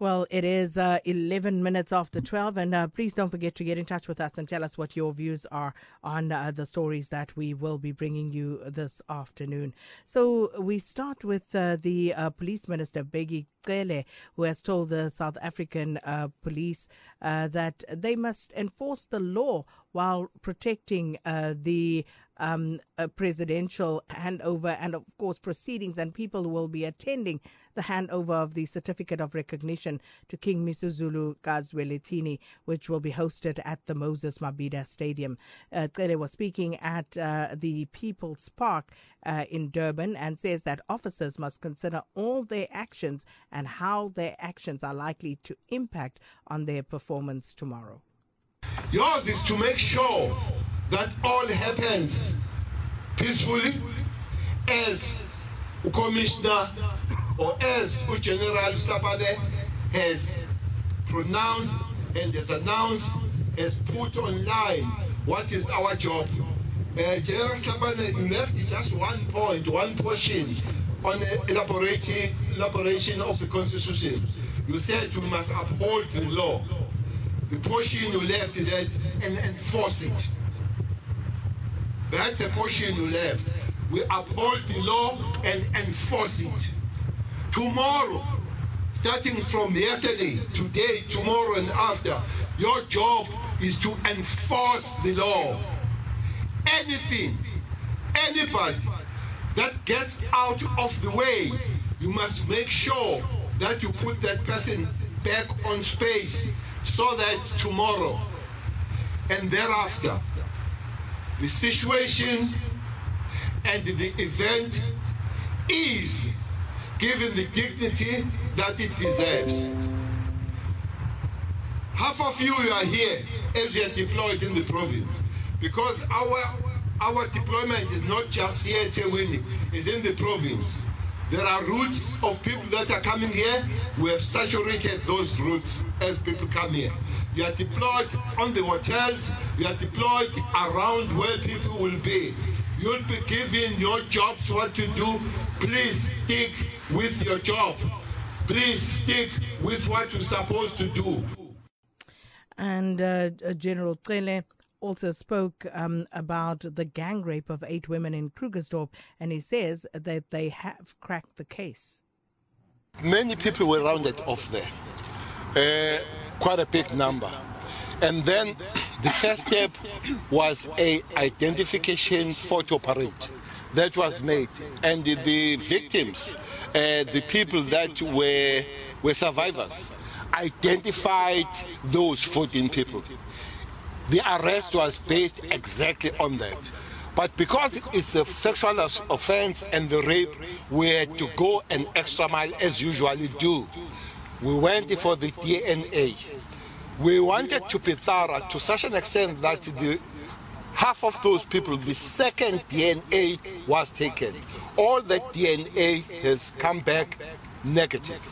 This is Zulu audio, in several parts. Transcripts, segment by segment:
Well, it is uh, 11 minutes after 12, and uh, please don't forget to get in touch with us and tell us what your views are on uh, the stories that we will be bringing you this afternoon. So, we start with uh, the uh, Police Minister, Bheki Cele, who has told the South African uh, police that they must enforce the law while protecting the um, presidential handover and, of course, proceedings and people will be attending the handover of the certificate of recognition to King Misuzulu Kazwelithini, which will be hosted at the Moses Mabhida Stadium. Uh, Tere was speaking at uh, the People's Park uh, in Durban and says that officers must consider all their actions and how their actions are likely to impact on their performance tomorrow. Yours is to make sure that all happens peacefully as Commissioner or as General Stapane has pronounced and has announced, has put online what is our job. Uh, General Stapane, you left just one point, one portion on elaboration, elaboration of the Constitution. You said we must uphold the law. The portion you left that and enforce it. That's a portion you left. We uphold the law and enforce it. Tomorrow, starting from yesterday, today, tomorrow, and after, your job is to enforce the law. Anything, anybody that gets out of the way, you must make sure that you put that person back on space so that tomorrow and thereafter, the situation and the event is given the dignity that it deserves. Half of you are here as you are deployed in the province because our our deployment is not just here at Winnie, it's in the province. There are routes of people that are coming here. We have saturated those routes as people come here. You are deployed on the hotels, you are deployed around where people will be. You'll be given your jobs what to do. Please stick with your job. Please stick with what you're supposed to do. And uh, General Cele also spoke um, about the gang rape of eight women in Krugersdorp, and he says that they have cracked the case. Many people were rounded off there, uh, quite a big number. And then the first step was a identification photo parade that was made, and the, victims, uh, the people that were were survivors, identified those 14 people. The arrest was based exactly on that. But because it's a sexual offense and the rape, we had to go an extra mile as usually do. We went for the DNA. We wanted to be thorough to such an extent that the half of those people, the second DNA was taken. All that DNA has come back negative.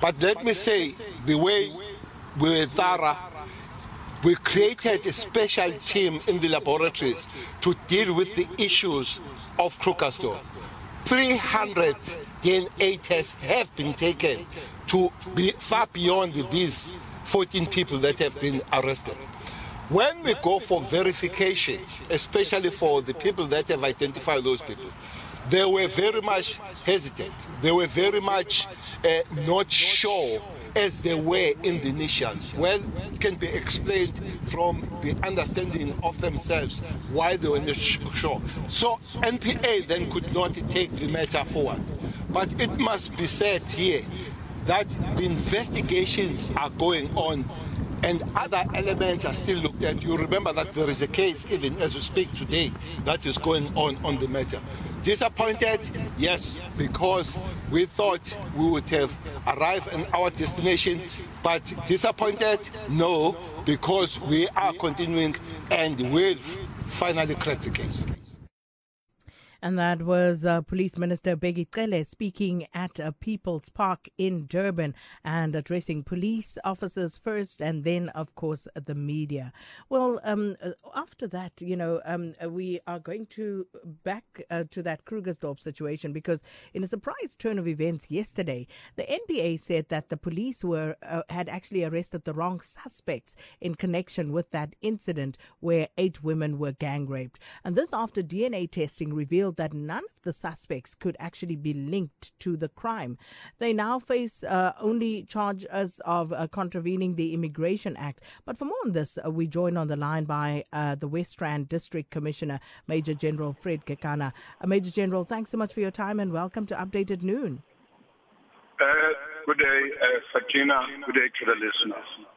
But let me say, the way we were thorough, we created a special team in the laboratories to deal with the issues of Krugersdorp. 300 DNA tests have been taken to be far beyond these 14 people that have been arrested. When we go for verification, especially for the people that have identified those people, they were very much hesitant. They were very much uh, not sure as they were in the initial. Well, it can be explained from the understanding of themselves why they were not sure. So NPA then could not take the matter forward. But it must be said here that the investigations are going on and other elements are still looked at. You remember that there is a case, even as we speak today, that is going on on the matter. Disappointed? Yes, because we thought we would have arrived at our destination, but disappointed? No, because we are continuing and will finally crack the case. And that was uh, Police Minister Bheki Cele speaking at uh, People's Park in Durban and addressing police officers first and then, of course, the media. Well, um, uh, after that, you know, um, uh, we are going to back uh, to that Krugersdorp situation because in a surprise turn of events yesterday, the NPA said that the police were uh, had actually arrested the wrong suspects in connection with that incident where eight women were gang raped. And this after DNA testing revealed that none of the suspects could actually be linked to the crime. They now face uh, only charges of uh, contravening the Immigration Act. But for more on this, uh, we join on the line by uh, the West Rand District Commissioner, Major General Fred Kekana. Uh, Major General, thanks so much for your time and welcome to Updated Noon. Uh, good day, Fatina. Good day to the listeners.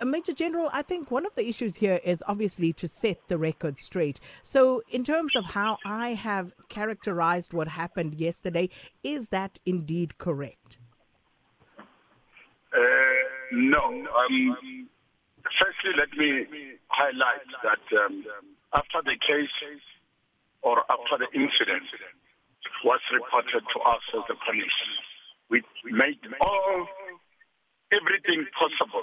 Uh, Major General, I think one of the issues here is obviously to set the record straight. So, in terms of how I have characterized what happened yesterday, is that indeed correct? Uh, no. Um, firstly, let me highlight that um, after the case or after the incident was reported to us as the police, we made all everything possible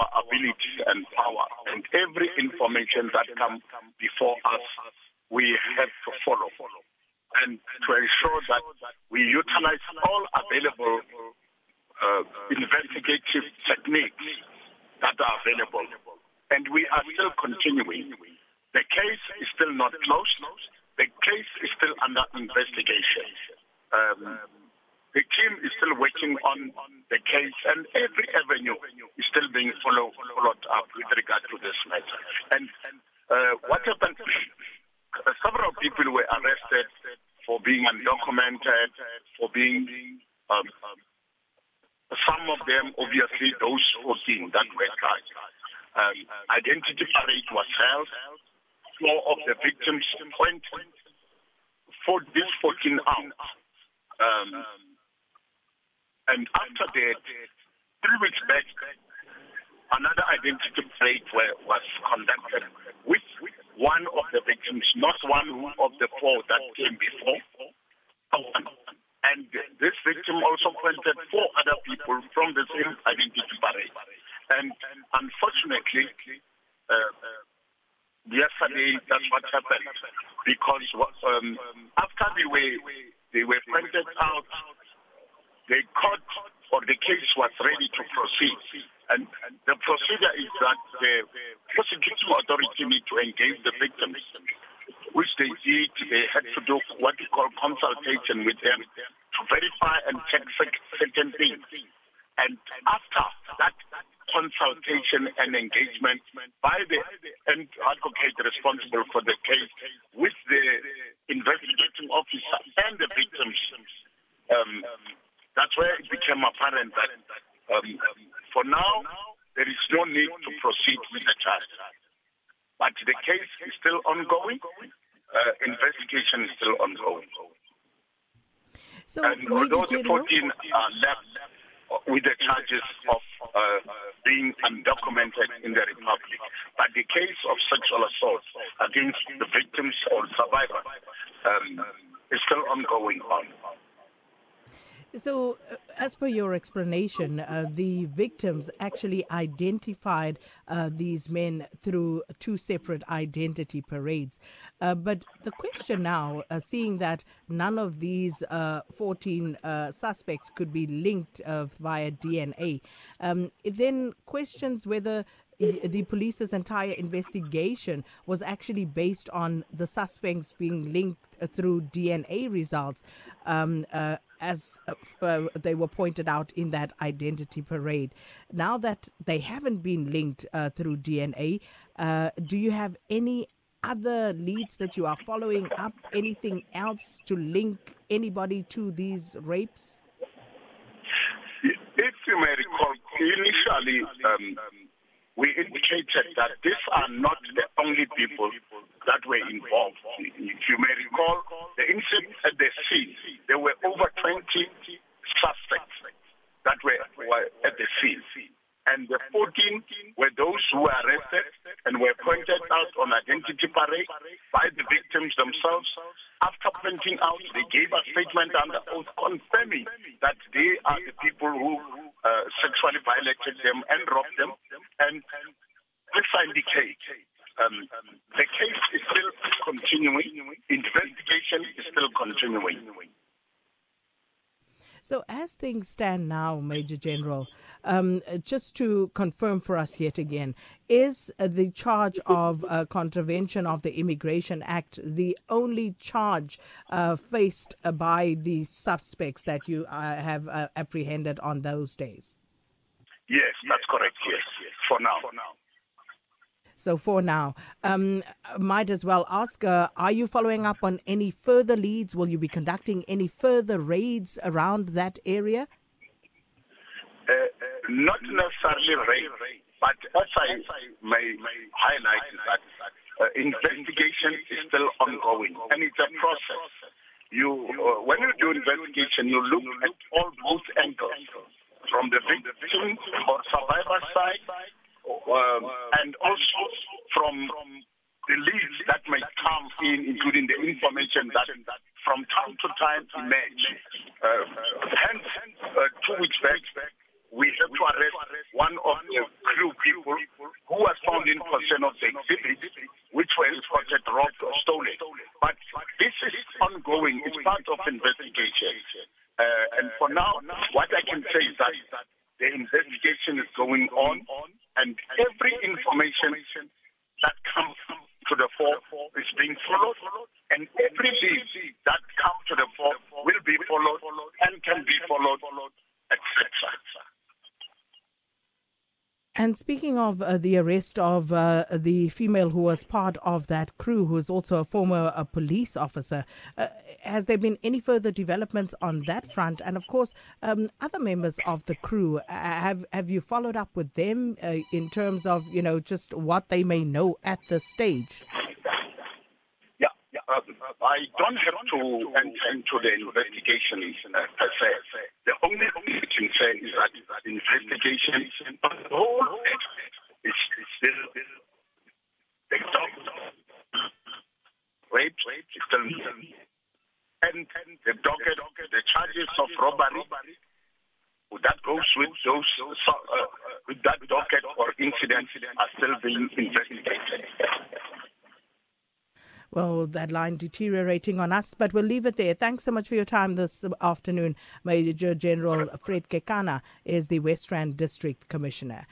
our ability and power. And every information that comes before us, we have to follow. And to ensure that we utilize all available uh, investigative techniques that are available. And we are still continuing. The case is still not closed. The case is still under investigation. Um, the team is still working on the case, and every avenue follow, followed up with regard to this matter. And uh, what happened? several people were arrested for being undocumented, for being um, some of them, obviously, those 14 that were charged. Um, identity parade was held. Four of the victims went for this 14 out. Um, and after that, three weeks back, another identity parade was conducted with one of the victims, not one of the four that came before. And this victim also pointed four other people from the same identity parade. And unfortunately, uh, yesterday that's what happened because um, after they were they were pointed out the court or the case was ready to proceed. And the procedure is that the prosecuting authority need to engage the victims, which they did. They had to do what we call consultation with them to verify and check certain things. And after that consultation and engagement by the advocate responsible for the case with the investigating officer and the victims, um, that's where it became apparent that um, for now there is no need to proceed with the charge. But the case is still ongoing. Uh, investigation is still ongoing. So, and although the 14 are left with the charges of uh, being undocumented in the Republic, but the case of sexual assault against the victims or survivors um, is still ongoing on. So, uh, as per your explanation, uh, the victims actually identified uh, these men through two separate identity parades. Uh, but the question now, uh, seeing that none of these uh, 14 suspects could be linked via DNA, um, then questions whether the police's entire investigation was actually based on the suspects being linked through DNA results. Um, uh, as uh, uh, they were pointed out in that identity parade. Now that they haven't been linked uh, through DNA, uh, do you have any other leads that you are following up? Anything else to link anybody to these rapes? If you may recall, initially um, we indicated that these are not the only people that were involved. If you may recall, the incident at the scene, there were over 20 suspects that were, were at the scene. And the 14 were those who were arrested and were pointed out on identity parade by the victims themselves. After pointing out, they gave a statement under oath confirming that they are the people who uh, sexually violated them and robbed them. And this indicate um, the case is still continuing, investigation is still continuing. So, as things stand now, Major General, um, just to confirm for us yet again, is the charge of uh, contravention of the Immigration Act the only charge uh, faced by the suspects that you uh, have uh, apprehended on those days? Yes, that's correct. Yes, yes. For now. So for now, um, might as well ask: uh, Are you following up on any further leads? Will you be conducting any further raids around that area? Uh, not necessarily raids, but as I may, may highlight is that uh, investigation is still ongoing, and it's a process. You, uh, when you do investigation, you look at all both angles, from the victim or survivor side um, and also from the leads that may come in, including the information that from time to time emerge. Uh, hence, uh, two weeks back, we had to arrest one of the crew people who was found in possession of the exhibit, which were reported robbed or stolen. But this is ongoing. It's part of investigation. Uh, and for now, what I can say is that the investigation is going on and every information that comes to the fore is being followed, and every lead that comes to the fore will be followed and can be followed. And speaking of uh, the arrest of uh, the female who was part of that crew, who is also a former uh, police officer, uh, has there been any further developments on that front? And of course, um, other members of the crew, uh, have have you followed up with them uh, in terms of you know just what they may know at this stage? Yeah, yeah. I don't have to enter into the investigation per se. The only thing I can say is that investigation on the whole is still the dog rape is still and the docket, the charges of robbery that goes with those uh, with that docket or incident are still being investigated. Well, that line deteriorating on us, but we'll leave it there. Thanks so much for your time this afternoon. Major General Fred Kekana is the West Rand District Commissioner.